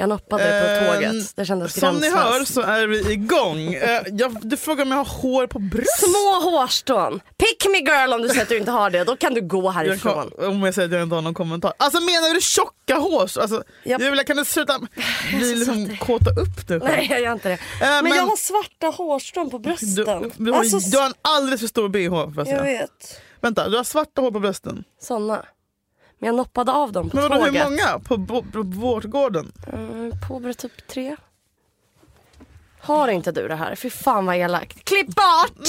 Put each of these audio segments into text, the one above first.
Jag nappade på Eh, tåget. Det kändes Som ni hör gränslöst. så är vi igång. Eh, jag, du frågar om jag har hår på bröst. Små hårstrån. Pick me girl om du säger att du inte har det. Då kan du gå Jag härifrån. kan, om jag säger att jag inte har någon kommentar. Alltså menar du tjocka hår? Alltså, Japp. Julia kan du sluta bli liksom, kåta upp dig själv? Nej jag gör inte det. men, men- jag har svarta hårstrån på brösten. Du, du, har, alltså, du har en alldeles för stor bh. Får jag jag vet. Vänta, du har svarta hår på brösten. Såna. Men jag noppade av dem på Men vadå, hur tåget. många? På, på, på vårtgården? Mm, Påbrå typ tre. Har inte du det här? Fy fan vad elakt. Klipp bort!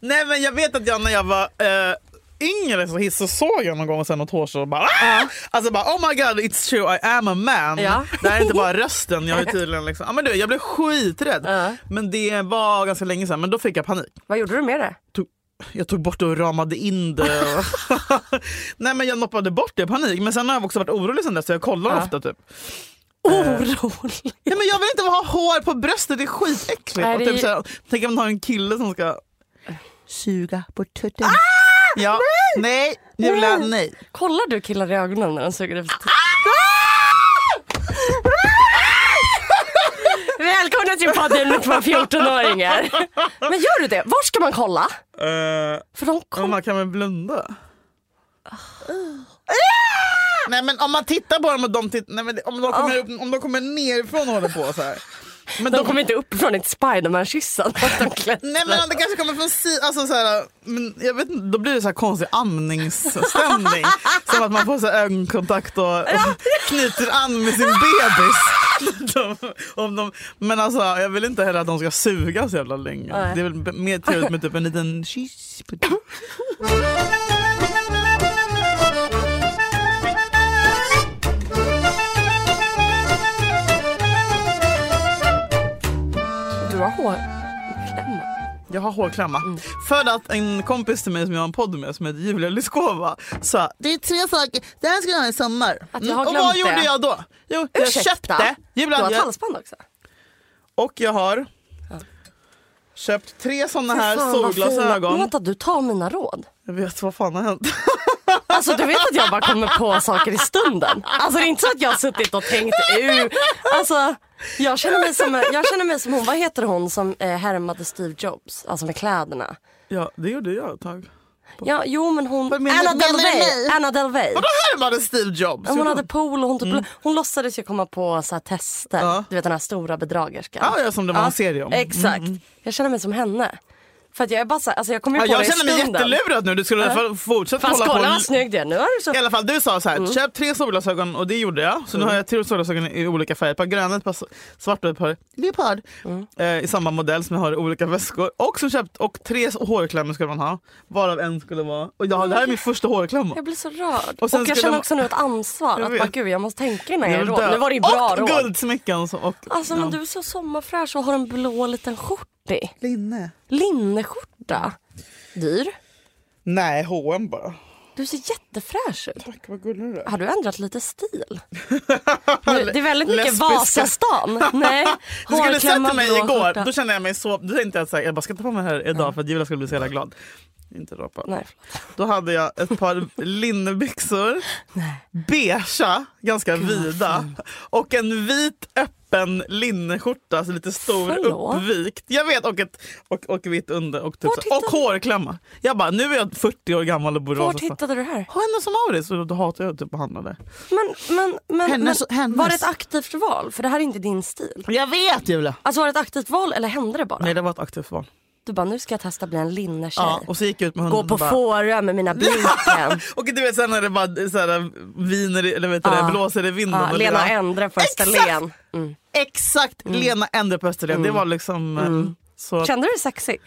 Nej men jag vet att jag när jag var eh, yngre så, så såg jag någon gång sen något hårstrå och bara ah! Alltså bara oh my god it's true I am a man. Ja. Det här är inte bara rösten, jag är tydligen liksom, ja, men du, jag blev skiträdd. Ja. Men det var ganska länge sedan men då fick jag panik. vad gjorde du med det? Tog, jag tog bort det och ramade in det. Och Nej men jag noppade bort det i panik men sen har jag också varit orolig sen dess så jag kollar Ja. ofta typ. Orolig. Nej men jag vill inte ha hår på bröstet, det är skitäckligt. Nej, och det typ är- såhär, tänk om man har en kille som ska suga på tutten. Ah! Ja, nej, Julia, nej. Kollar du killar i ögonen när de suger efter Välkomna till podden med två 14-åringar. Men gör du det? Var ska man kolla? Uh, För de kom... man kan väl blunda? Nej men om man tittar på dem och de, titt- nej, men om de kommer, upp, om de kommer nerifrån och håller på så här. Men De kommer inte upp från ett Spiderman-kyssen. de. Nej men om det kanske kommer från sidan, alltså så här, men jag vet inte, då blir det så här konstig amningsstämning. som att man får så här ögonkontakt och, och knyter an med sin bebis. De, om de, men alltså jag vill inte heller att de ska suga så jävla länge. Nej. Det är väl mer trevligt med typ en liten kyss. på- Du har hårklämma. Jag har hårklämma. Mm. För att en kompis till mig som jag har en podd med som heter Julia Lyskova sa det är tre saker, det här ska jag ha i sommar. Att jag har och glömt vad gjorde det. jag då? Jo, jag Ursäkta? köpte. Du Julia, har ett jag, halsband också. och jag har köpt tre såna här Fan, vad solglasögon. vänta, du tar mina råd. Jag vet vad fan har hänt. Alltså du vet att jag bara kommer på saker i stunden. Alltså det är inte så att jag har suttit och tänkt ur. Alltså jag känner mig som, jag känner mig som hon, vad heter hon som eh, härmade Steve Jobs? Alltså med kläderna. Ja, det gjorde jag ett tag. Ja, jo men hon, Anna Delvey. Anna Delvey. Vadå härmade Steve Jobs? Hon hade pool och hon, typ, hon låtsades ju komma på så här tester. Ja. Du vet den här stora bedragerskan. Ja, ja, som det var en serie om. Exakt. Jag känner mig som henne. För att jag är bara så alltså jag kommer ju Ja, på jag det i känner mig jättelurad nu. Du skulle i alla fall fortsätta Fast kolla vad snygg du är. Nu har du så... I alla fall du sa så här, Mm. köp tre solglasögon och det gjorde jag. Så nu har jag tre solglasögon i olika färger. Ett par gröna, ett par svarta och ett par leopard. Mm. Eh, I samma modell som jag har i olika väskor. Och, så köpt, och tre hårklämmor skulle man ha. Varav en skulle vara... Och jag, det här är min första hårklämma. Jag blir så rörd. Och Och, jag känner man- också nu ett ansvar. Jag Att bara, gud, jag måste tänka innan Jag jag ger råd. Nu var det ju bra och råd. guldsmycken. så- Och, Alltså men ja. du är så sommarfräsch och har en blå liten skjortig. Linne. Linneskjorta. Dyr. Nej, H&M bara. Du ser jättefräsch ut. Tack, vad gullig du är. Har du ändrat lite stil? Nu, det är väldigt mycket Lesbiska. Vasastan. Nej, Du skulle sett mig blå igår, skjorta. då kände jag mig så... Då tänkte jag att jag bara ska ta på mig det här idag för att Julia skulle bli så jävla glad. Inte rapa. Nej. Då hade jag ett par linnebyxor, beigea, ganska vida och en vit öppen linneskjorta, så lite stor Förlåt? uppvikt. Jag vet, och, ett, och, och vitt under och, typ och hårklämma. Jag bara, nu är jag 40 år gammal och bor i Vart hittade du det här? Hennes som Mauritz, och då hatar jag typ att handla där. Men, men, men, Hennes- men hennes. var det ett aktivt val? För det här är inte din stil. Jag vet Julia! Alltså var det ett aktivt val eller hände det bara? Nej det var ett aktivt val. Du bara, nu ska jag testa bli en linnetjej. Ja, och så gick jag ut med Gå hunden på och bara, Fårö med mina bliken. Och du vet sen när det bara så här, viner, eller vet Ja. det, blåser i vinden. ja, Lena det, Endre på Exakt! Österlen. Mm. Exakt, Lena Endre på Österlen. Det var liksom eh, så. Kände du dig sexig?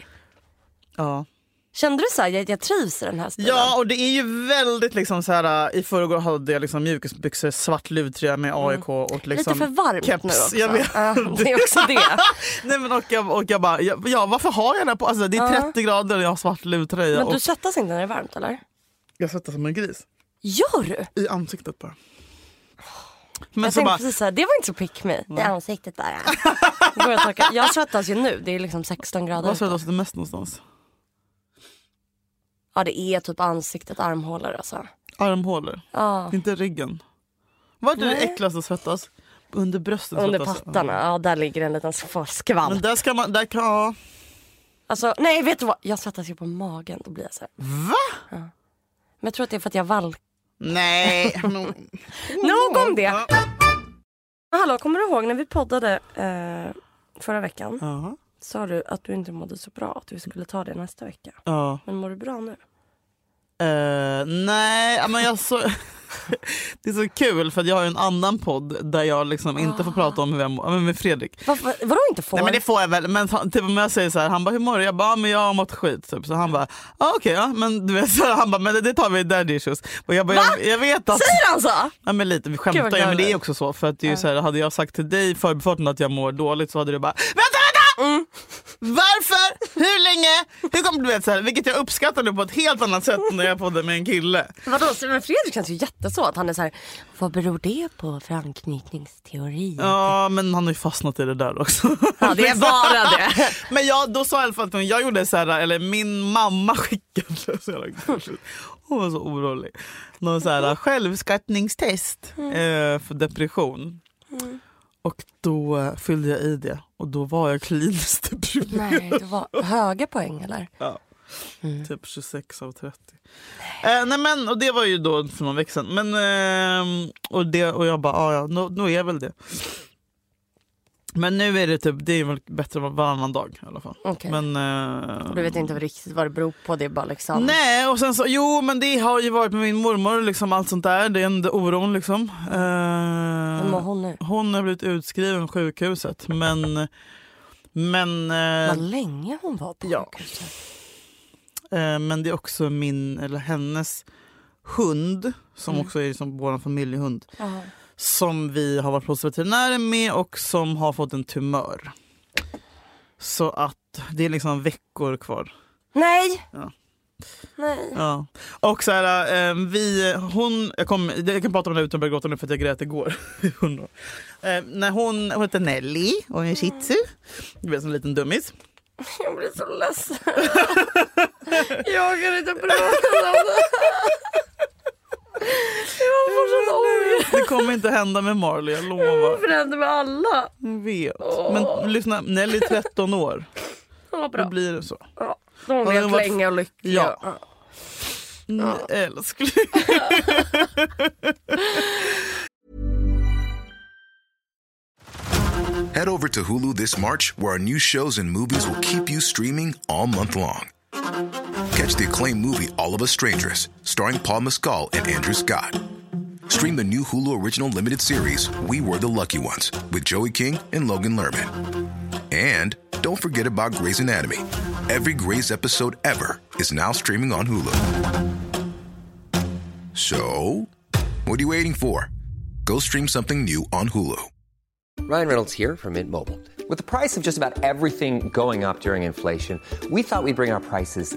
Ja. Kände du så här, jag, jag trivs i den här stilen? ja, och det är ju väldigt liksom så här. äh, I förrgår hade jag liksom mjukisbyxor, svart luvtröja med AIK och liksom Lite för varmt keps. nu också. Jag vet. Ja, det är också det. Nej, men och, jag, och jag bara, ja, varför har jag det på? Alltså, det är Ja. 30 grader och jag har svart luvtröja. Men och, du svettas inte när det är varmt eller? Jag svettas som en gris. Gör du? I ansiktet bara. Men jag så tänkte bara, precis såhär, det var inte så pick me. Det är ansiktet bara. Jag, svettas ju nu, det är liksom 16 grader var svettas du mest någonstans? Ja det är typ ansiktet, armhålor alltså. Armhålor, Ja. inte ryggen. Vart är det äckligast att svettas? Under bröstet Under svettas. pattarna, ja där ligger en liten skvall. Men där ska man, där kan, ja. Alltså nej vet du vad, jag svettas ju på magen. Då blir jag så här. Va? Men jag tror att det är för att jag valkar. Nej. Nog om det. Ja. Hallå, kommer du ihåg när vi poddade eh, förra veckan? Jaha. Sa du att du inte mådde så bra, att vi skulle ta det nästa vecka. Ja. Men mår du bra nu? Eh, nej, men jag så, det är så kul för att jag har en annan podd där jag liksom inte får prata om hur jag mår, med Fredrik. Va, va, vadå inte får? Nej men det får jag väl, men typ om jag säger så här, han bara hur mår du? Jag bara, "Ja, men jag har mått skit typ. Så han bara, ah, okej ja men du vet, så han bara, men det, det tar vi i daddy issues. Och jag bara, jag, jag vet att, Säger han så? ja men lite, vi skämtar ju men det är också så för att det är ju så här, hade jag sagt till dig i förbifarten att jag mår dåligt så hade du bara, vänta! Mm. Varför? Hur länge? Hur kommer du vet så här, vilket jag uppskattar nu på ett helt annat sätt när jag poddar med en kille. Vadå, men Fredrik känns ju jätteså att han är så här. vad beror det på för anknytningsteori? Ja men han har ju fastnat i det där också. Ja, det är bara det. Men jag, då sa i alla fall att jag gjorde så här, eller min mamma skickade, så jävla hon var så orolig, någon så här självskattningstest Mm. eh, för depression. Och då eh, fyllde jag i det och då var jag kliniskt deprimerad. Nej, det var höga poäng eller? Ja. Typ 26 av 30. Eh, nej men, och det var ju då för någon vecka sedan. Men, ehm, och, det, och jag bara, ah, ja nu, nu är jag väl det. Men nu är det typ, det är väl bättre varannan dag i alla fall. Okej. Men, eh, Du vet inte riktigt vad det beror på, det är bara liksom. Nej, och sen så, jo men det har ju varit med min mormor liksom allt sånt där. Det är en oron liksom. Eh, Hur mår hon nu? hon har blivit utskriven från sjukhuset men, men, eh, Vad länge hon var på ja. sjukhuset. eh, men det är också min, eller hennes hund som Mm. också är liksom vår familjehund. Ja. Som vi har varit hos veterinären med och som har fått en tumör. Så att det är liksom veckor kvar. Nej! Ja. Nej. Ja. Och så här, eh, vi, hon, jag, kom, jag kan prata om det utan att börja gråta nu för att jag grät igår. Hon eh, när hon, hon heter Nelly och är en shih tzu. Du vet, en liten dummis. Jag blir så ledsen. jag kan inte prata om det. Jag får sån ångest. Det kommer inte hända med Marley, jag lovar. För det händer med alla. Jag vet. Men lyssna, Nelly är 13 år. Ja, Då bra. blir det så. Ja. De Ja, är det har varit- länge och lyckliga. Ja. Mm, älskling. Head over to Hulu this March, where our new shows and movies will keep you streaming all month long. Catch the acclaimed movie All of Us Strangers, starring Paul Mescal and Andrew Scott. Stream the new Hulu original limited series We Were the Lucky Ones with Joey King and Logan Lerman. And don't forget about Grey's Anatomy. Every Grey's episode ever is now streaming on Hulu. So, what are you waiting for? Go stream something new on Hulu. Ryan Reynolds here from Mint Mobile. With the price of just about everything going up during inflation, we thought we'd bring our prices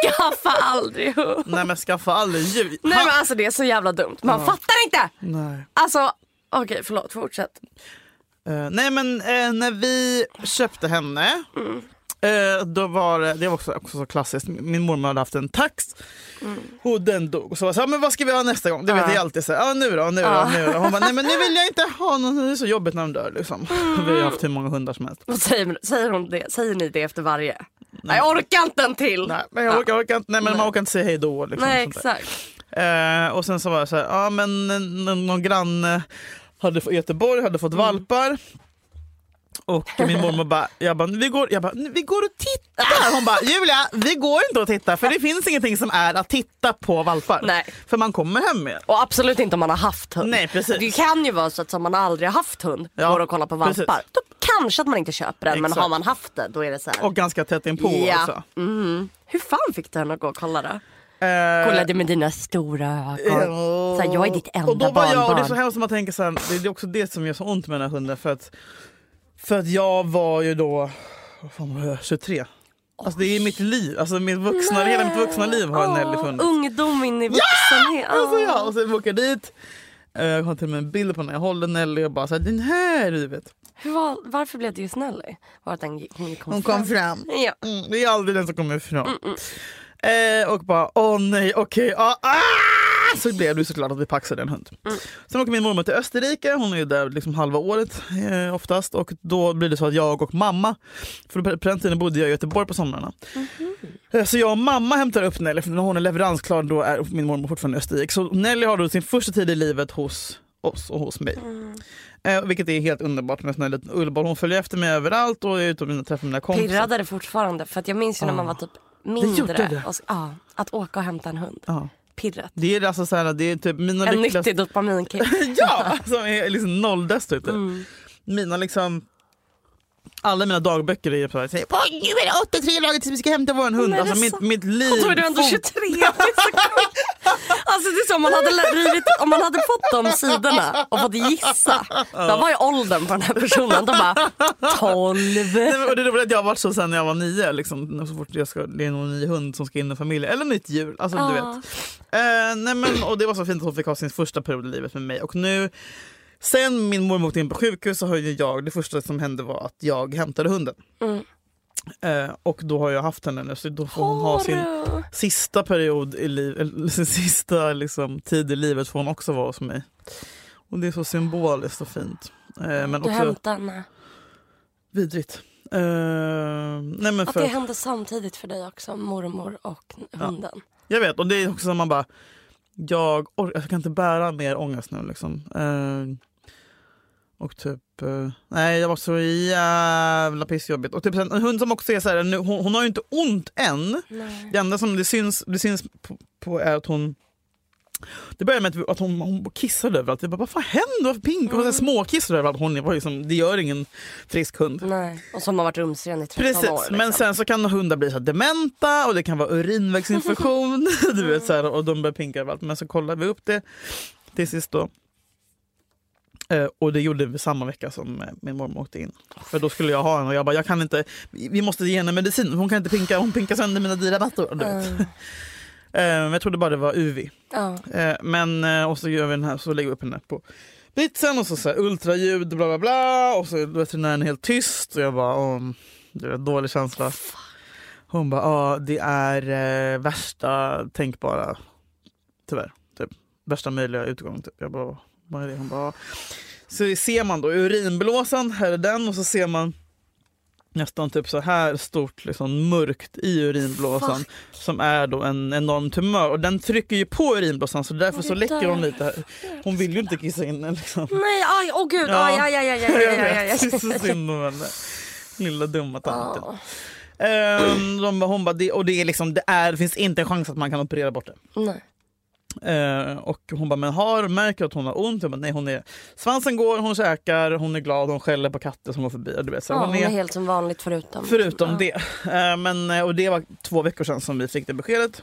Skaffa aldrig hund. Nej men skaffa aldrig djur. Nej men alltså det är så jävla dumt. Man fattar inte. Nej. Alltså okej förlåt fortsätt. Eh, nej men eh, när vi köpte henne eh, då var det, det var också, också så klassiskt, min mormor hade haft en tax och den dog. Så jag här, men vad ska vi ha nästa gång? Det vet Ja. jag alltid, så nu då, nu då, nu då. Hon bara, nej men nu vill jag inte ha någon, det är så jobbigt när de dör liksom. Vi har haft hur många hundar som helst. Säger, säger, hon det? säger ni det efter varje? Nej jag orkar inte en till. Nej men jag orkar, orkar inte, nej men man orkar inte säga hej då. Liksom, Nej exakt. Eh, och sen så var jag så här, ja men någon granne hade, i Göteborg hade fått valpar. Och min mormor bara, jag bara, vi går, jag bara, vi går och tittar. Hon bara, Julia, vi går inte och tittar för det finns ingenting som är att titta på valpar. Nej. För man kommer hem med. Och absolut inte om man har haft hund. Nej, precis. Det kan ju vara så att om man aldrig har haft hund Ja, går och kollar på valpar. precis. Då kanske att man inte köper den men Exakt. har man haft det då är det så här. Och ganska tätt inpå ja. också. Mm. Hur fan fick du henne att gå och kolla då? Eh, Kollade med dina stora ögon. Så här, jag är ditt enda och då var jag, och det är barnbarn. så hemskt man tänker så här, det är också det som gör så ont med den här hunden. För att, för att jag var ju då, vad fan var jag, 23. Alltså det är mitt liv, alltså mitt vuxna, hela mitt vuxna liv har Nelly Åh, funnits. Ungdom in i vuxenhet. Alltså ja, och sen åker jag dit, eh, jag har till och med en bild på när jag håller Nelly och bara så här, den här du vet. Hur var, varför blev det just Nelly? Var det att den, hon kom Hon kom fram. Ja. Mm, det är aldrig den som kommer ifrån. Eh, och bara, åh nej, okej, ah, ah! Så blev det såklart att vi paxade en hund. Sen åker min mormor till Österrike, hon är där liksom halva året eh, oftast. Och då blir det så att jag och mamma, för på den tiden bodde jag i Göteborg på somrarna. Eh, Så jag och mamma hämtar upp Nelly, för när hon är leveransklar då är min mormor fortfarande i Österrike. Så Nelly har då sin första tid i livet hos oss och hos mig. Eh, vilket är helt underbart med här liten ullboll. Hon följer efter mig överallt och är ute och träffar mina kompisar. Pirrade det fortfarande? För att jag minns ju när man var typ mindre. gjorde det. Och, ja, att åka och hämta en hund. Ja. Pirret. Det är alltså så här, det är typ mina En lyckligaste... nyttig dopaminkick. ja, som är liksom nolldestruktiv. Mm. Mina liksom... Alla mina dagböcker är här, säger, "Oj, nu är det 8-3 laget tills vi ska hämta vår hund. Alltså mitt, mitt liv... Och då är du ändå fot- 23. Det är så alltså det är som om man hade rivit, om man hade fått de sidorna och fått gissa. Vad var ju åldern på den här personen? De bara 12. Nej, men- och det är att jag har varit så sen när jag var nio. Liksom, så fort jag ska, det är någon ny hund som ska in i familjen. Eller nytt djur. Alltså, du Ja. vet. Eh, nej, men, och det var så fint att hon fick ha sin första period i livet med mig. Och nu, sen min mormor åkte in på sjukhus så har jag, det första som hände var att jag hämtade hunden. Mm. Eh, och då har jag haft henne nu så då får hon ha sin sista period i livet, sin sista liksom, tid i livet får hon också vara hos mig. Och det är så symboliskt och fint. Eh, men Du också hämtade henne. vidrigt. Eh, nej men Att för, det hände samtidigt för dig också, mormor och hunden. Jag vet och det är också som man bara, jag, jag kan inte bära mer ångest nu liksom. Eh, och typ, eh, nej det var så jävla pissjobbigt. Och typ en hund som också är så här, hon, hon har ju inte ont än. Nej. Det enda som det syns, det syns på, på är att hon det började med att, hon, hon kissade överallt. Jag bara, vad fan händer? Varför pinkar hon? Mm. Småkissade överallt. Hon var liksom, det gör ingen frisk hund. Nej. Och som har varit rumsren i 13 Precis, år. Liksom. men sen så kan hundar bli så dementa och det kan vara urinvägsinfektion. du vet, så här, och de börjar pinka överallt. Men så kollade vi upp det till sist då. Eh, och det gjorde vi samma vecka som eh, min mormor åkte in. För då skulle jag ha henne och jag bara, jag kan inte, vi måste ge henne medicin. Hon kan inte pinka, hon pinkar sönder mina dyra mattor. Mm. Jag trodde bara det var UV. Eh, men och så gör vi den här, så lägger vi upp henne på britsen och så, så här, ultraljud bla bla bla och så är veterinären helt tyst och jag bara, åh, det är en dålig känsla. Hon bara, ja det är värsta tänkbara, tyvärr, typ, värsta möjliga utgång. Typ. Jag bara, är det? Hon bara, "Ja." så ser man då urinblåsan, här är den och så ser man nästan typ så här stort liksom mörkt i urinblåsan som är då en enorm tumör och den trycker ju på urinblåsan så därför så läcker hon lite här. Hon vill ju inte kissa in den liksom. Nej, aj, åh gud, Ja. aj, aj, aj, aj, aj, aj, aj, aj. Det är så synd om henne. Lilla dumma tanten. Ja. Ehm, de, hon bara, det, och det, är liksom, det, är, det finns inte en chans att man kan operera bort det. Nej. Eh, och hon bara, men har, märker att hon har ont? Jag bara, nej, hon är, svansen går, hon käkar, hon är glad, hon skäller på katter som går förbi. Du vet, så Ja, hon hon är, är helt som vanligt förutom. Förutom ja. det. Eh, men, eh, och det var två veckor sedan som vi fick det beskedet.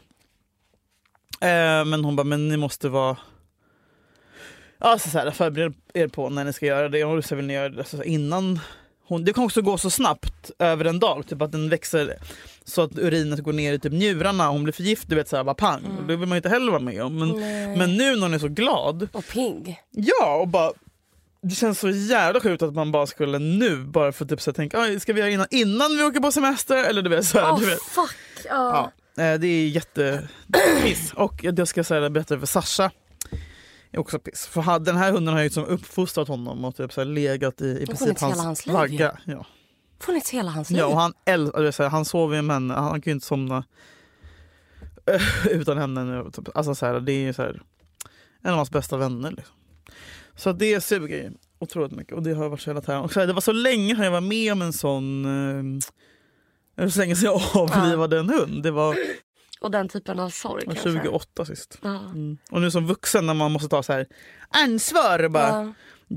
Eh, men hon bara, men ni måste vara Alltså så här, förbered er på när ni ska göra det och så vill ni göra det så här, innan. Hon, det kan också gå så snabbt över en dag, typ att den växer så att urinet går ner i typ njurarna. Hon blir förgiftad, du vet så här, bara pang. Och Det vill man inte heller vara med om. Men, Nej. men nu när hon är så glad, Och pigg. ja och bara det känns så jävla sjukt att man bara skulle nu bara för typ så tänka, "Oj, ska vi göra innan, innan vi åker på semester? Eller du vet så här, Åh du vet. fuck. Ja. Ja, eh, det är jättepiss. Och jag ska säga det bättre för Sasha. Är också piss. För den här hunden har ju liksom uppfostrat honom och typ så här legat i, i princip hans, vagga. Ja. Funnits hela hans liv. Ja, och han, äl- eller så här, han sover ju med henne, han kan ju inte somna utan henne nu. Typ. Alltså så här, det är ju så här, en av hans bästa vänner. Liksom. Så det suger ju. Otroligt mycket. Och det har varit så hela tiden. Och så här, det var så länge sedan jag var med om en sån... Eh, så länge sedan jag avlivade en hund. Det var Och den typen av sorg var kanske. 2008 sist. Ja. Mm. Och nu som vuxen när man måste ta så här ansvar. Bara, Ja.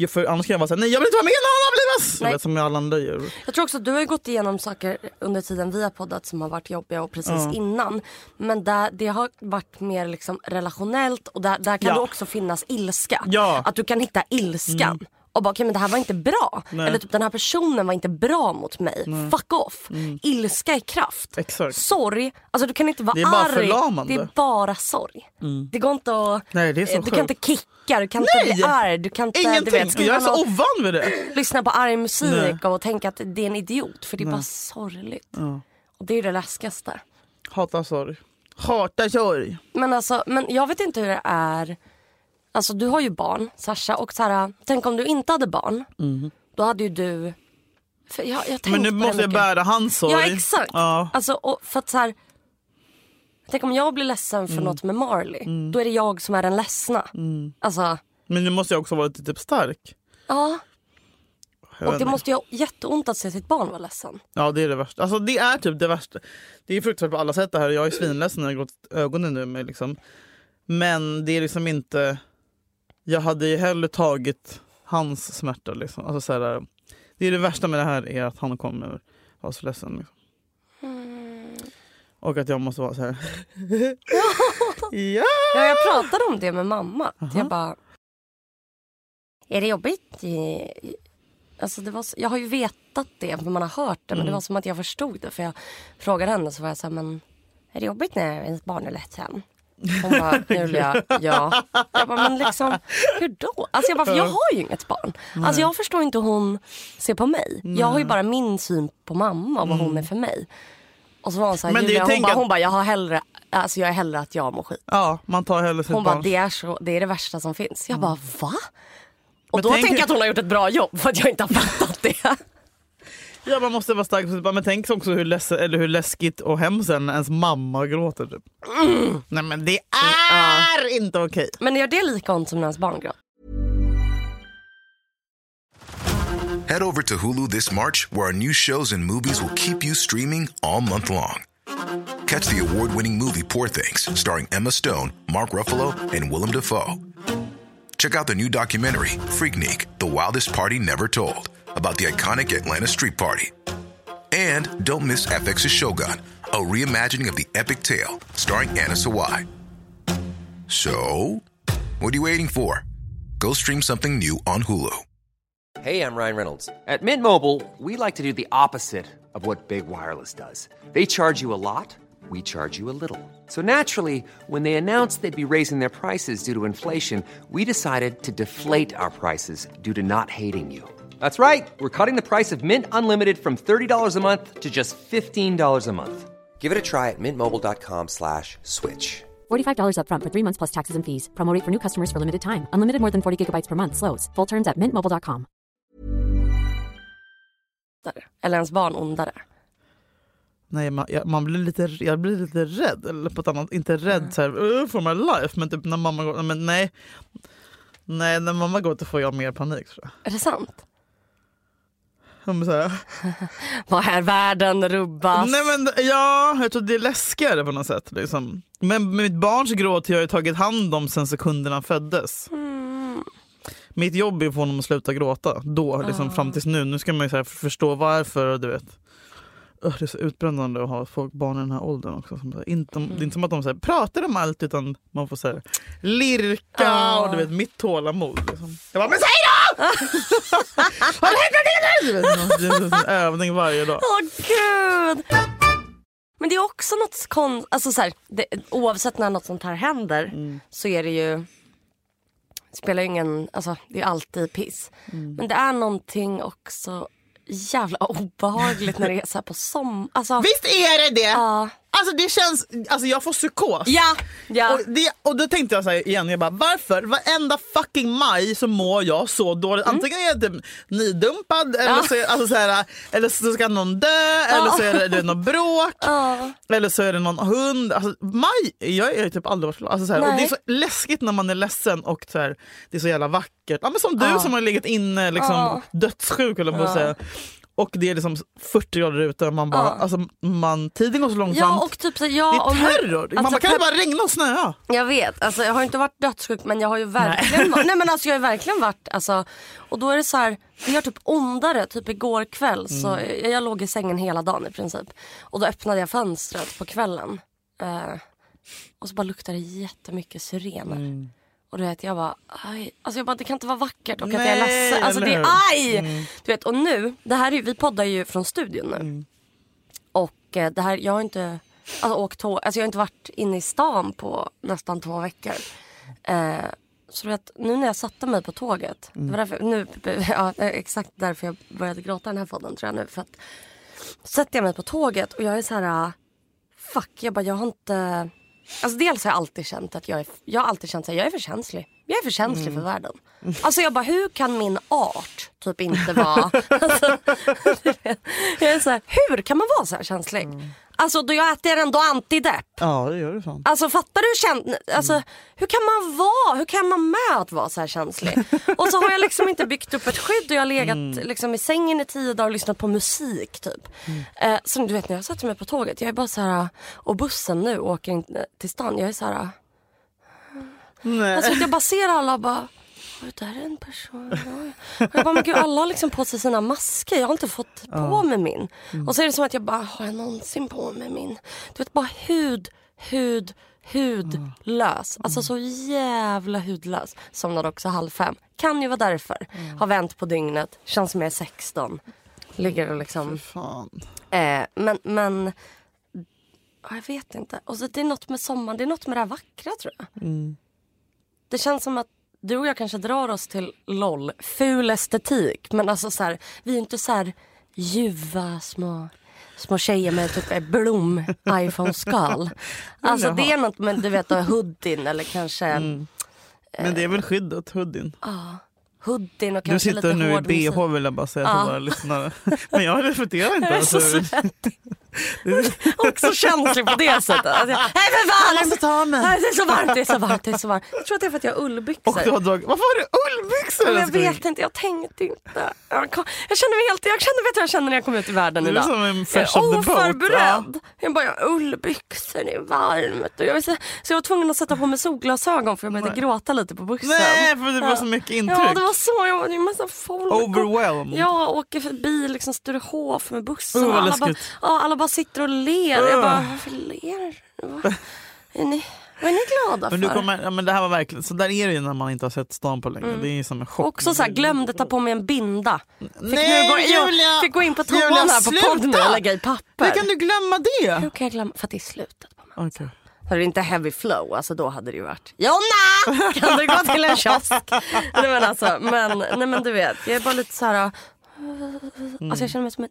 För annars kan jag vara såhär, nej jag vill inte vara med när hon avlivas! Du Nej. vet, som alla andra djur. Jag tror också att du har gått igenom saker under tiden vi har poddat som har varit jobbiga och precis Ja. innan. Men där, det har varit mer liksom relationellt och där, där kan Ja. det också finnas ilska. Ja. Mm. Att du kan hitta ilskan. Och bara, okej men det här var inte bra. Nej. Eller typ den här personen var inte bra mot mig. Fuck off. Ilska är kraft. Mm. Exakt. Sorg, alltså du kan inte vara Det är bara arg. förlamande. Det är bara sorg. Det går inte att... Nej, det är så du kan sjukt. inte kicka, du kan inte bli Nej! arg. Du kan inte du Ingenting! vet, jag är så något ovan vid det. lyssna på arg musik Nej. och tänka att det är en idiot för det är bara sorgligt. Och det är det läskigaste. Hatar sorg. Hatar sorg. Men alltså, men jag vet inte hur det är. Alltså du har ju barn, Sasha, och så här, tänk om du inte hade barn. Då hade ju du... Jag, jag har Men nu måste jag bära hans sorg. Ja exakt. Ja. Alltså, för att så här, tänk om jag blir ledsen för något med Marley. Då är det jag som är den ledsna. Alltså, Men nu måste jag också vara lite typ stark. ja. Och det måste ju ha jätteont att se sitt barn vara ledsen. Ja det är det värsta. Alltså det är typ det värsta. Det är fruktansvärt på alla sätt det här. Jag är svinledsen när jag gråtit ögonen nu med liksom. Men det är liksom inte. Jag hade ju hellre tagit hans smärta liksom. Alltså så här, det är det värsta med det här är att han kommer vara så ledsen. Liksom. Och att jag måste vara så här. ja! Ja, jag pratade om det med mamma. Jag bara... Är det jobbigt? Alltså det var så, jag har ju vetat det, för man har hört det. Men det var som att jag förstod det. För jag frågade henne så var jag så här, men är det jobbigt när ens barn är ledsen? Hon bara, Julia, ja. Jag bara, men liksom, hur då? Alltså jag bara, för jag har ju inget barn. Alltså jag förstår inte hur hon ser på mig. Jag har ju bara min syn på mamma och vad hon är för mig. Och så var hon så här, Men Julia, hon bara, hon bara, jag har hellre, alltså jag är hellre att jag mår skit. Ja, man tar hellre sitt Hon bara, barn. det är, så, det är det värsta som finns. Jag bara, va? Och Men då tänk- tänker jag att hon har gjort ett bra jobb för att jag inte har fattat det. Ja man måste vara stark. Men tänk också hur, leds- eller hur läskigt och hemskt ens mamma gråter. Typ. Nej men det är inte okej. Men gör det lika ont som när ens barn gråter? Head over to Hulu this March, where our new shows and movies will keep you streaming all month long. Catch the award winning movie Poor Things, starring Emma Stone, Mark Ruffalo, and Willem Dafoe. Check out the new documentary, Freaknik The Wildest Party Never Told, about the iconic Atlanta Street Party. And don't miss FX's Shogun, a reimagining of the epic tale, starring Anna Sawai. So, what are you waiting for? Go stream something new on Hulu. Hey, I'm Ryan Reynolds. At Mint Mobile, we like to do the opposite of what Big Wireless does. They charge you a lot, we charge you a little. So naturally, when they announced they'd be raising their prices due to inflation, we decided to deflate our prices due to not hating you. That's right. We're cutting the price of Mint Unlimited from $30 a month to just $15 a month. Give it a try at mintmobile.com slash switch. $45 upfront for three months plus taxes and fees. Promo rate for new customers for limited time. Unlimited more than 40 gigabytes per month. Slows. Full terms at mintmobile.com. Eller ens barn ondare? Nej, man, jag, man blir lite, jag blir lite rädd. Eller på ett annat, inte rädd så här, "Uh, for my life. Men typ när mamma går, men nej. Nej, när mamma går då får jag mer panik tror jag. Är det sant? Så här, Vad är världen rubbas? Nej men ja, jag tror det är läskigare på något sätt. Liksom. Men mitt barns gråt har jag tagit hand om sen sekunderna föddes. Mitt jobb är att få honom att sluta gråta. Då, liksom, fram tills nu. Nu ska man ju så förstå varför. Du vet. Öh, det är så utbrännande att ha folk, barn i den här åldern också. Som, så inte, Det är inte som att de så här, pratar om allt utan man får så här, lirka och du vet mitt tålamod. Liksom. Jag bara, men säg då! Har det hänt någonting nu? Övning varje dag. Åh gud! Men det är också något kon... Alltså så här, det, oavsett när något sånt här händer Mm. så är det ju... spelar ingen... Alltså det är alltid piss. Mm. Men det är någonting också jävla obehagligt när det är så här på sommar. Alltså, Visst är det det? ja. Alltså det känns, alltså jag får psykos. Ja, ja. Och, det, och då tänkte jag så igen, jag bara, varför varenda fucking maj så mår jag så dåligt. Antingen är jag typ eller, Mm. Ja. så, är, alltså så här, eller så ska någon dö eller så är det, det är något bråk. Eller så är det någon hund. Alltså, maj, jag är typ aldrig varit förlåt. Alltså, så här, och Det är så läskigt när man är ledsen och så här, det är så jävla vackert. Ja, men som du som har legat inne liksom, dödssjuk eller på att säga. Och det är liksom 40 grader ute och man bara, Ja. alltså, man, tiden går så långsamt. Ja och typ så, ja, det är terror. man alltså, bara, kan det bara regna och snöa? Jag vet, alltså, jag har inte varit dödssjuk men jag har ju verkligen, nej. nej men alltså jag har verkligen varit, alltså, och då är det så här, det gör typ ondare, typ igår kväll så jag, jag låg i sängen hela dagen i princip. Och då öppnade jag fönstret på kvällen. Eh, och så bara luktade det jättemycket syrener. Och du vet jag bara, aj. Alltså jag bara det kan inte vara vackert och att jag är Nej, ledsen. Alltså det är hur? Mm. aj! Du vet och nu, det här är, vi poddar ju från studion nu. Mm. Och eh, det här, jag har inte alltså, åkt tåg, alltså jag har inte varit inne i stan på nästan två veckor. Eh, så du vet, nu när jag satte mig på tåget, det var därför, nu, ja, exakt därför jag började gråta den här podden tror jag nu. För att sätter jag mig på tåget och jag är så här, fuck, jag bara jag har inte, alltså dels har jag alltid känt att jag är, jag har alltid känt att jag är för känslig. Jag är för känslig för världen. Alltså jag bara, hur kan min art typ inte vara... Alltså, jag är så här, hur kan man vara så här känslig? Alltså då jag äter ändå antidepp. Ja det gör det fan. Alltså fattar du? Kän- alltså, Hur kan man vara? Hur kan man med att vara så här känslig? Och så har jag liksom inte byggt upp ett skydd och jag har legat liksom, i sängen i tio dagar och lyssnat på musik typ. Eh, så du vet när jag sätter mig på tåget, jag är bara så här och bussen nu åker in till stan, jag är så här. Nej. Alltså jag bara ser alla och bara "Oj, där är en person. Oj." Och jag bara, men gud alla har liksom på sig sina masker. Jag har inte fått på mig min. Och så är det som att jag bara, har jag någonsin på mig min? Du vet bara hud, hud, hudlös. Alltså så jävla hudlös. Somnade också halv fem. Kan ju vara därför. Har vänt på dygnet, känns som jag är 16. Ligger och liksom... Eh, men, men ja, jag vet inte. Och så det är något med sommaren, det är något med det här vackra tror jag. Det känns som att du och jag kanske drar oss till LOL, ful estetik. Men alltså så här, vi är inte så här ljuva små, små tjejer med typ blom iPhone-skal. Alltså det är något med du vet hoodien eller kanske Men det är väl skyddet, hoodien. hoodien och Du kanske sitter lite nu i hård musik. bh vill jag bara säga till Ja. våra lyssnare. Men jag reflekterar inte. Jag är så Alltså. svettig. Också känslig på det sättet. Alltså, jag, Nej men Jag fan! måste ta mig. Nej, Det är så varmt, det är så varmt, det är så varmt. Jag tror att det är för att jag har ullbyxor. Och du har dragit, varför har du ullbyxor? Men jag vet inte, jag tänkte inte. Jag, kom, jag känner mig helt, jag känner, vet du jag känner när jag kom ut i världen Du är idag? som en Jag fresh är the boat. oförberedd. Jag bara, jag har ullbyxor, det är varmt. Och jag var så, jag var tvungen att sätta på mig solglasögon för jag började gråta lite på bussen. Nej, för det var så mycket intryck. Ja, det var så. Jag var, det är massa folk. Overwhelmed. Jag åker förbi liksom Sturehof med bussen Oh, alla bara, ja, alla bara sitter och ler. Jag bara, varför ler Vad är ni, vad är ni glada Men, du för? kommer, ja, men det här var verkligen, så där är det ju när man inte har sett stan på länge. Det är som en chock. Också så här, glömde ta på mig en binda. Fick, Nej, nu gå, jag Julia! fick gå in på toan Julia, här på sluta! podden och lägga i papper. Hur kan du glömma det? Hur kan jag glömma? För att det är slutet på mig. Okej. Hade det inte heavy flow, alltså då hade det ju varit Jonna! Kan du gå till en kiosk? nej, men alltså, men, nej men du vet, jag är bara lite så här. Alltså jag känner mig som en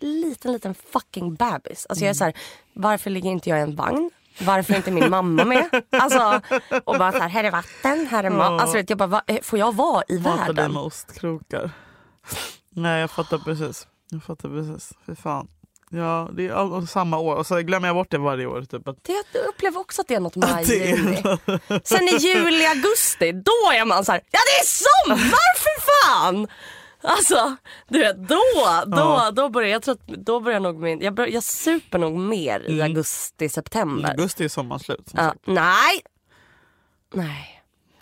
liten liten fucking bebis. Alltså jag är så här, varför ligger inte jag i en vagn? Varför är inte min mamma med? Alltså, och bara så här, här är vatten, här är mat. Alltså jag bara, eh, får jag vara i Mata världen? med ostkrokar. Nej jag fattar precis. Jag fattar precis. Fy fan. Ja, det är samma år och så glömmer jag bort det varje år. Typ. Det, jag upplever också att det är något maj, juni. är, Sen i juli, augusti, då är man så här, ja det är sommar för fan! Alltså, du vet då, då, Ja. då börjar jag tror att då börjar nog min, jag, jag super nog mer i augusti, september. augusti är sommarslut. som Ja, nej. Nej.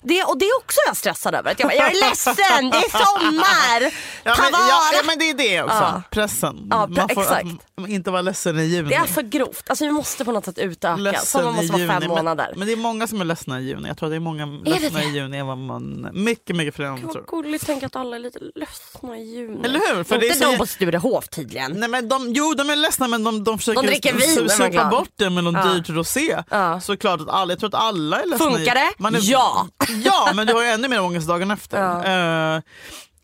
Det, och det är också jag stressad över. Att jag, bara, jag är ledsen, det är sommar! Ja, Ta men, ja, vara! ja men det är det också. Ja. Pressen. Ja, man får exakt. att inte vara ledsen i juni. Det är för grovt. Alltså vi måste på något sätt utöka. Ledsen Som man måste i vara fem månader. Men, det är många som är ledsna i juni. Jag tror att det är många det ledsna det? i juni än vad man... Mycket, mycket fler än man tror. vad gulligt tänka att alla är lite ledsna i juni. Eller hur? För Inte det är så- de på Sturehof tydligen. Nej, men de, jo de är ledsna men de, de försöker De dricker vin, är glad. bort det med någon Ja. dyrt rosé. Ja. Att alla, jag tror att alla är ledsna. Funkar det? Är, Ja. Ja men du har ju ännu mer ångest dagen efter. Ja. Eh,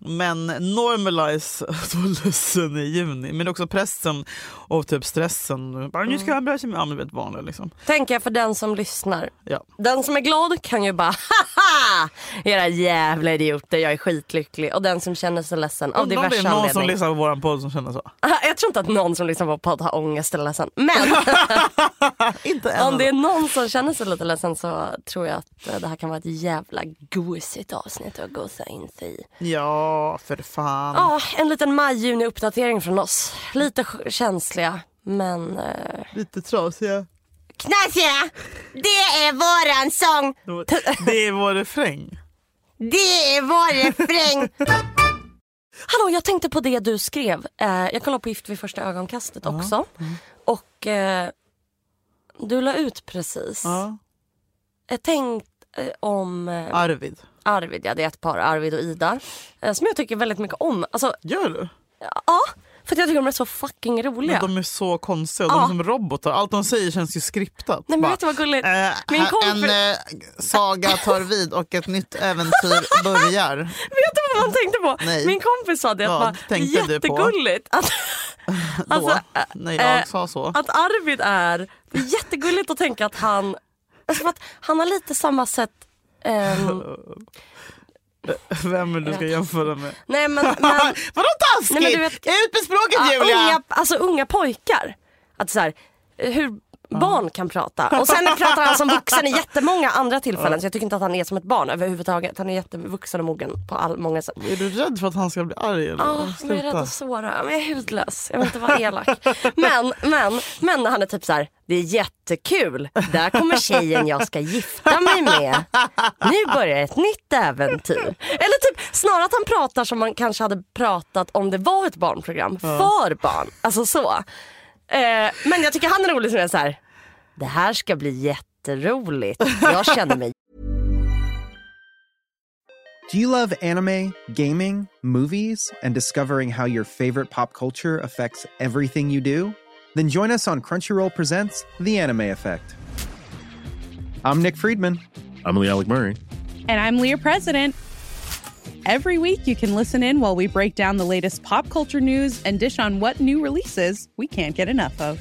Men normalize ledsen i juni. Men också pressen och typ stressen. Bara, nu ska jag ha bra kemi. Ja men vet vanliga liksom. Tänker jag för den som lyssnar. Ja. Den som är glad kan ju bara haha! Era jävla idioter, jag är skitlycklig. Och den som känner sig ledsen av Undrar om det diverse är någon som anledningar. lyssnar på vår podd som känner så. Jag tror inte att någon som lyssnar på podd har ångest eller ledsen. Men om det är någon som känner sig lite ledsen så tror jag att eh, det här kan vara ett jävla gosigt avsnitt att gosa in sig i. Ja för fan. Ja, en liten maj-juni uppdatering från oss. Lite känsliga men... Eh... Lite trasiga. Knasiga! Det är våran sång! Det är vår refräng. Det är vår refräng! Hallå, jag tänkte på det du skrev. Eh, jag kollade på Gift vid första ögonkastet också. Och eh, du la ut precis. Ja. Jag tänkte eh, om eh, Arvid. Arvid, ja det är ett par, Arvid och Ida. Som jag tycker väldigt mycket om. Alltså, Gör du? ja, för att jag tycker de är så fucking roliga. Men de är så konstiga. De Ja. är som robotar. Allt de säger känns ju skriptat. Nej men vet du vad gulligt? eh, Min kompis... En eh, saga tar vid och ett nytt äventyr börjar. Vet du vad man tänkte på? Nej. Min kompis sa det att Vad du på? jättegulligt att, Alltså, äh, när jag eh, sa så. att Arvid är, det är jättegulligt att tänka att han, alltså att han har lite samma sätt ehm, Vem är du ska jämföra med? nej men, men Vadå taskigt? Nej, men du vet- Ut med språket Julia! unga, alltså unga pojkar. Att så här, hur barn kan prata. Och sen pratar han som vuxen i jättemånga andra tillfällen så jag tycker inte att han är som ett barn överhuvudtaget. Han är jättevuxen och mogen på all, många sätt. Är du rädd för att han ska bli arg? Eller? Ja, men jag är rädd att såra. Men jag är hudlös. Jag vill inte vara elak. Men, men, men han är typ så här, det är jättekul. Där kommer tjejen jag ska gifta mig med. Nu börjar ett nytt äventyr. Eller typ snarare att han pratar som man kanske hade pratat om det var ett barnprogram. För barn. Alltså så. Eh, men jag tycker han är rolig som är så här, det här ska bli jätteroligt. Jag känner mig Do you love anime, gaming, movies, and discovering how your favorite pop culture affects everything you do? Then join us on Crunchyroll Presents The Anime Effect. I'm Nick Friedman. I'm Lee Alec Murray. And I'm Leah President. Every week, you can listen in while we break down the latest pop culture news and dish on what new releases we can't get enough of.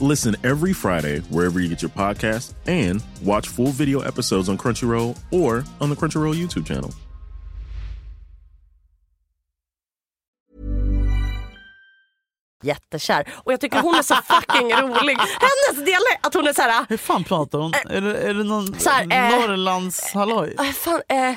Listen every Friday wherever you get your podcast and watch full video episodes on Crunchyroll or on the Crunchyroll YouTube channel. jättekär. Och jag tycker hon är så fucking rolig. Hennes dialekt, att hon är så här. Hur fan pratar hon? Är det, är det någon Så här, eh, Norrlands halloj? Äh, fan, eh,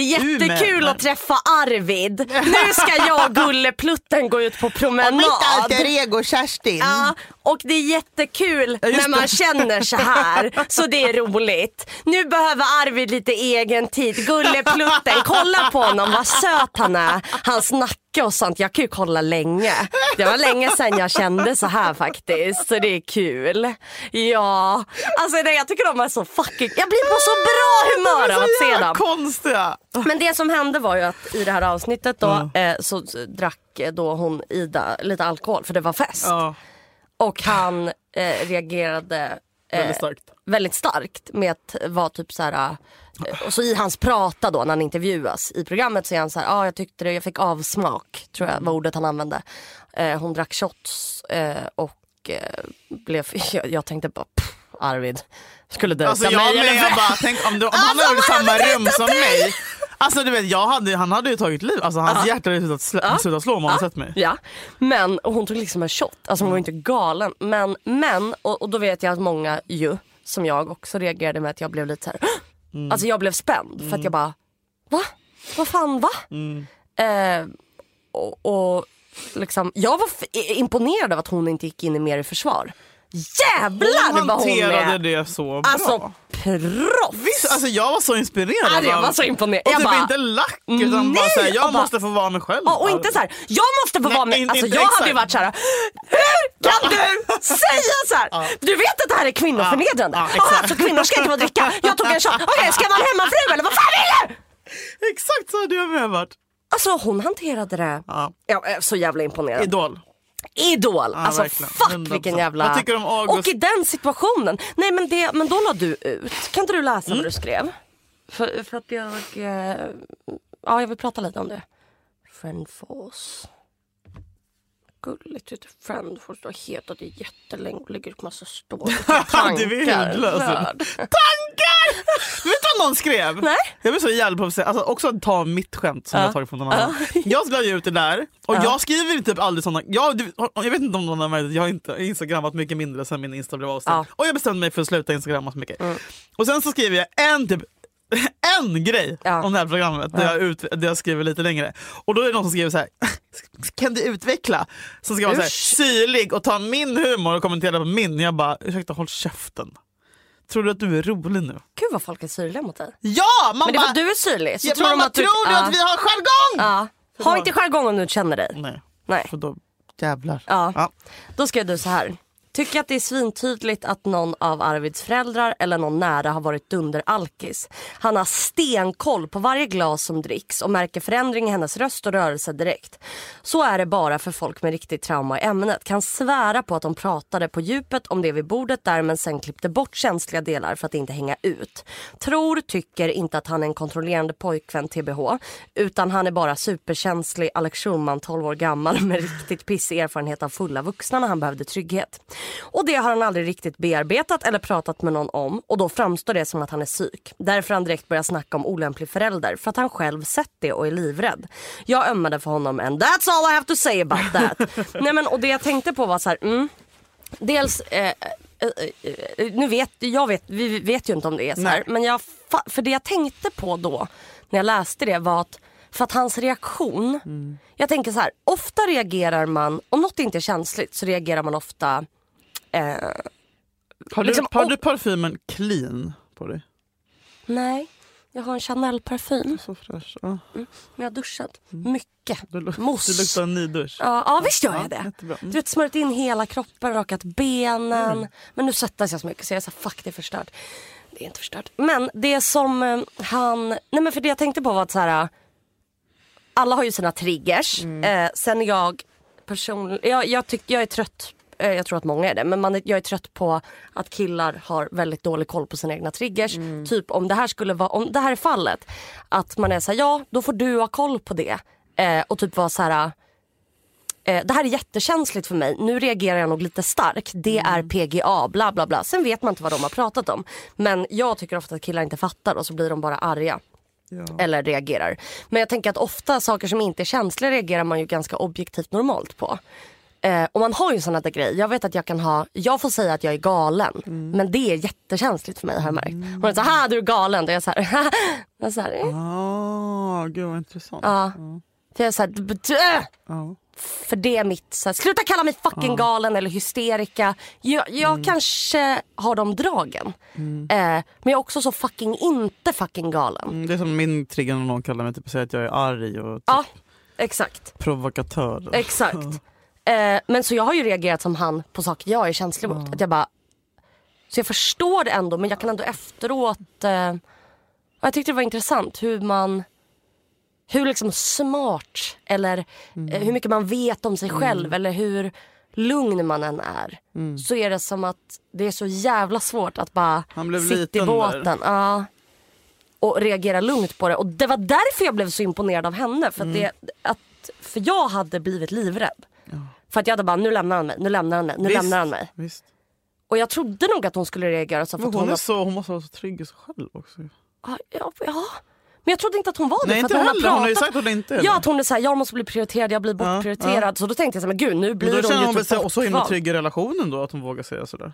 jättekul att träffa Arvid. Nu ska jag och Gulleplutten gå ut på promenad. ego Kerstin. Ja, och det är jättekul just när man det. känner så här. Så det är roligt. Nu behöver Arvid lite egen tid. Gulleplutten, kolla på honom vad söt han är. Hans nacke och sånt. Jag kan ju kolla länge. Det var länge sedan jag kände så här faktiskt. Så det är kul. Ja, alltså det, jag tycker de är så fucking... Jag blir på så bra humör av att se dem. konstiga. Men det som hände var ju att i det här avsnittet då eh, så drack då hon Ida lite alkohol för det var fest. Ja, Och han eh, reagerade eh, väldigt starkt. väldigt starkt med att vara typ så här. Eh, Och så i hans prata då när han intervjuas i programmet så är han så här, ja ah, jag tyckte det, jag fick avsmak tror jag var ordet han använde. Eh, hon drack shots eh, och eh, blev, jag, jag tänkte bara pff, Arvid skulle döda Alltså jag mig. med, eller- jag bara, tänk om, du, om han Alltså, hade varit i han samma rum som mig. Alltså du vet, jag hade, han hade ju tagit liv. Alltså, hans hjärta hade slutat, slä, slutat slå om han hade sett mig. Ja, men och hon tog liksom en shot. Alltså hon var inte galen. Men, men och, och då vet jag att många ju, som jag också reagerade med att jag blev lite så här. Mm. Alltså jag blev spänd för att jag bara, va? Vad fan va? Mm. Eh, och, och liksom, jag var imponerad av att hon inte gick in i mer i försvar. Jävlar Hon vad hon hanterade är! det så bra. Alltså proffs! Visst, alltså jag var så inspirerad. Ja, jag var så imponerad. Och Jag typ bara, inte lack utan bara nej! såhär, jag Och bara- måste få vara mig själv. Ja, och inte så här, jag måste få Nej, vara inte- Alltså, jag hade exakt. ju varit så här, hur Kan du säga så här? Du vet att det här är kvinnoförnedrande? Ja, Ja, exakt. så kvinnor ska inte få dricka. Jag tog en shot. Okej, ska jag vara en hemmafru eller vad fan vill du? Exakt så hade jag med varit. Alltså hon hanterade det. Ja. Jag är så jävla imponerad. Idol. Idol! alltså verkligen. fuck 100%. vilken jävla... Vad tycker du om August? Och i den situationen. Nej men, det, men då la du ut. Kan inte du läsa Mm. vad du skrev? För, för att jag... Eh, ja jag vill prata lite om det. Friendforce. Gulligt vet du. Friendforce. Du har hetat det jättelänge och lägger upp massa stories. Tankar. Det är hudlöst. Tankar! Vet du vad någon skrev? Nej. Jag blir så jävla provocerad. Alltså också att ta mitt skämt som Ja. jag tagit från någon annan. Jag la ut det där och jag skriver typ aldrig sådana. Jag, jag vet inte om någon har märkt jag har inte instagrammat mycket mindre sen min insta blev avstängd. Mm. Och jag bestämde mig för att sluta instagramma så mycket. Och sen så skriver jag en typ en grej Ja. om det här programmet där, jag ut, där jag skriver lite längre. Och då är det någon som skriver så här. Kan du utveckla? Som ska vara så här, syrlig och ta min humor och kommentera på min. Jag bara, ursäkta håll käften. Tror du att du är rolig nu? Gud vad folk är syrliga mot dig. Ja! Man Men det är bara, för att du är syrlig. Så ja, tror bara, att du, tror du ja. att vi har jargong? Ja. Ha inte jargong om du känner dig. Nej, Nej. för då jävlar. Ja. Ja. Då skrev du så här. Tycker att det är svintydligt att någon av Arvids föräldrar eller någon nära har varit dunderalkis. Han har stenkoll på varje glas som dricks och märker förändring i hennes röst och rörelse direkt. Så är det bara för folk med riktigt trauma i ämnet. Kan svära på att de pratade på djupet om det vid bordet där men sen klippte bort känsliga delar för att inte hänga ut. Tror, tycker inte att han är en kontrollerande pojkvän TBH utan han är bara superkänslig Alex Schulman 12 år gammal med riktigt pissig erfarenhet av fulla vuxna när han behövde trygghet. Och det har han aldrig riktigt bearbetat eller pratat med någon om och då framstår det som att han är psyk. Därför har han direkt börjat snacka om olämplig förälder för att han själv sett det och är livrädd. Jag ömmade för honom and that's all I have to say about that. Nej men och det jag tänkte på var så här, mm, dels eh, eh, eh, nu vet jag vet, vi vet ju inte om det är så här, men jag, för det jag tänkte på då när jag läste det var att för att hans reaktion, jag tänker så här, ofta reagerar man, om något inte är känsligt så reagerar man ofta eh, Har, du, Liksom, har du parfymen clean på dig? nej, jag har en Chanel-parfym Så fräsch. Ja. men jag har duschat mycket. Du, Mousse. du luktar en ny dusch. Ja, ja visst gör jag Ja, det. jättebra. Mm. Du vet smörjt in hela kroppen, rakat benen. Men nu svettas jag så mycket så jag är så fuck det är förstört. Det är inte förstört. Men det som eh, han, nej men för det jag tänkte på var att så här. Alla har ju sina triggers. Eh, sen jag personligen, jag, jag, tyck, jag är trött jag tror att många är det, men man är, jag är trött på att killar har väldigt dålig koll på sina egna triggers. Typ om det här skulle vara, om det här är fallet, att man är såhär, ja då får du ha koll på det. Eh, och typ vara så här. Eh, det här är jättekänsligt för mig, nu reagerar jag nog lite starkt. Det är PGA, bla bla bla. Sen vet man inte vad de har pratat om. Men jag tycker ofta att killar inte fattar och så blir de bara arga. Eller reagerar. Men jag tänker att ofta saker som inte är känsliga reagerar man ju ganska objektivt normalt på. Eh, och man har ju sådana där grejer. Jag vet att jag kan ha, jag får säga att jag är galen. Men det är jättekänsligt för mig har jag märkt. Hon är såhär, du är galen. Är jag såhär, jag så här, eh. Ah, gud vad intressant. Ja. För jag är såhär, "B- b- äh!" För det är mitt, så här, sluta kalla mig fucking galen eller hysterika. Jag, jag kanske har de dragen. Eh, men jag är också så fucking inte fucking galen. Mm, Det är som min trigger när någon kallar mig typ, säger att jag är arg och typ Ja, exakt. provokatör. Exakt. Eh, men så jag har ju reagerat som han på saker jag är känslig mot. Att jag bara, så jag förstår det ändå men jag kan ändå efteråt... Eh, jag tyckte det var intressant hur man... Hur liksom smart eller eh, hur mycket man vet om sig själv eller hur lugn man än är. Så är det som att det är så jävla svårt att bara sitta i båten. Ja, och reagera lugnt på det. Och det var därför jag blev så imponerad av henne. För, att det, att, för jag hade blivit livrädd. För att jag hade bara, nu lämnar han mig, nu lämnar han mig, nu Visst, lämnar han mig. Visst. Och jag trodde nog att hon skulle reagera så. För Men hon, hon, är så, hon måste vara så trygg i sig själv också. Ja, ja, ja. Men jag trodde inte att hon var det. Nej inte hon heller, hon har ju sagt att hon inte är Ja, att hon är såhär, jag måste bli prioriterad, jag blir bortprioriterad. Så då tänkte jag så här, men gud nu Men blir då hon ju hon väl typ sig så himla trygg i relationen då att hon vågar säga sådär.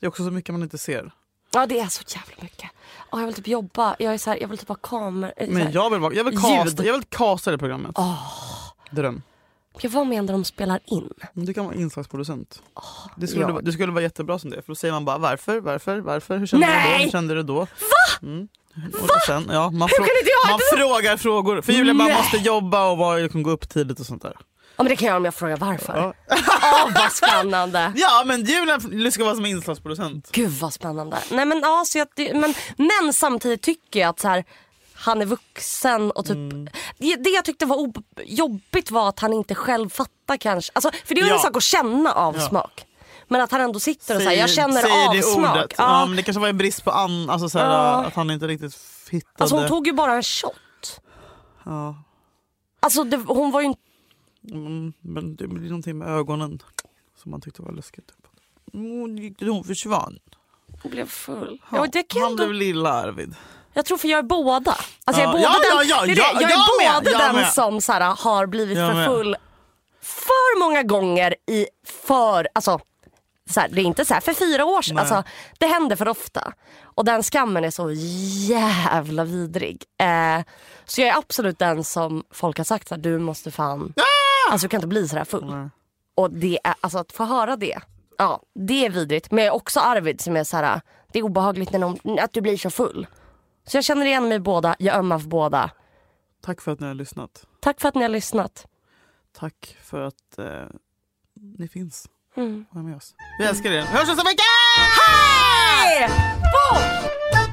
Det är också så mycket man inte ser. Ja det är så jävla mycket. Ja, jag vill typ jobba, jag är så här, jag vill typ ha kameror. Men jag vill, vara- jag vill, Ljud. casta, jag vill casta det programmet. Dröm. Jag var med när de spelar in. Du kan vara inslagsproducent. det skulle, ja. vara- du skulle vara jättebra som det. För då säger man bara varför, varför, varför? Hur kände du då? Nej! Hur kände du då? Va? Mm. Och sen, ja, man, frå- man frågar frågor. För Julia man Nej. måste jobba och vara, liksom, gå upp tidigt och sånt där. Ja men det kan jag om jag frågar varför. Åh vad spännande. Ja men Julia ska vara som inslagsproducent. Gud vad spännande. Nej men ja, så jag, det- men, men samtidigt tycker jag att så här, han är vuxen och typ Mm. det, det jag tyckte var ob- jobbigt var att han inte själv fattar kanske. Alltså, för det är ju Ja. en sak att känna avsmak. Men att han ändå sitter och säger jag känner säger det avsmak. ordet. Ja. Ja. men det kanske var en brist på an, alltså, såhär, Ja. att han inte riktigt hittade. Alltså hon tog ju bara en shot. ja. Alltså det, hon var ju inte... mm, men det blir någonting med ögonen som man tyckte var läskigt. Typ. Hon, gick, hon försvann. Hon blev full. Ja, Ja, det kan han ändå, blev lilla Arvid. Jag tror för jag är båda. Alltså jag är både ja, den, ja, ja, det är det, ja, jag är jag med, både jag den med. som så här, har blivit Jag för med. full för många gånger i för, alltså så här, det är inte så här för fyra år sedan, alltså, det händer för ofta. Och den skammen är så jävla vidrig. Eh, så jag är absolut den som folk har sagt här, du måste fan, alltså du kan inte bli så här full. Nej. Och det är, alltså att få höra det, ja det är vidrigt. Men jag är också Arvid som är så här, det är obehagligt när någon, att du blir så full. Så jag känner igen mig i båda, jag ömmar för båda. Tack för att ni har lyssnat. Tack för att ni har lyssnat. Tack för att eh, ni finns. Mm. och är med oss. Vi älskar er. Vi hörs nästa vecka! Hej! Bort!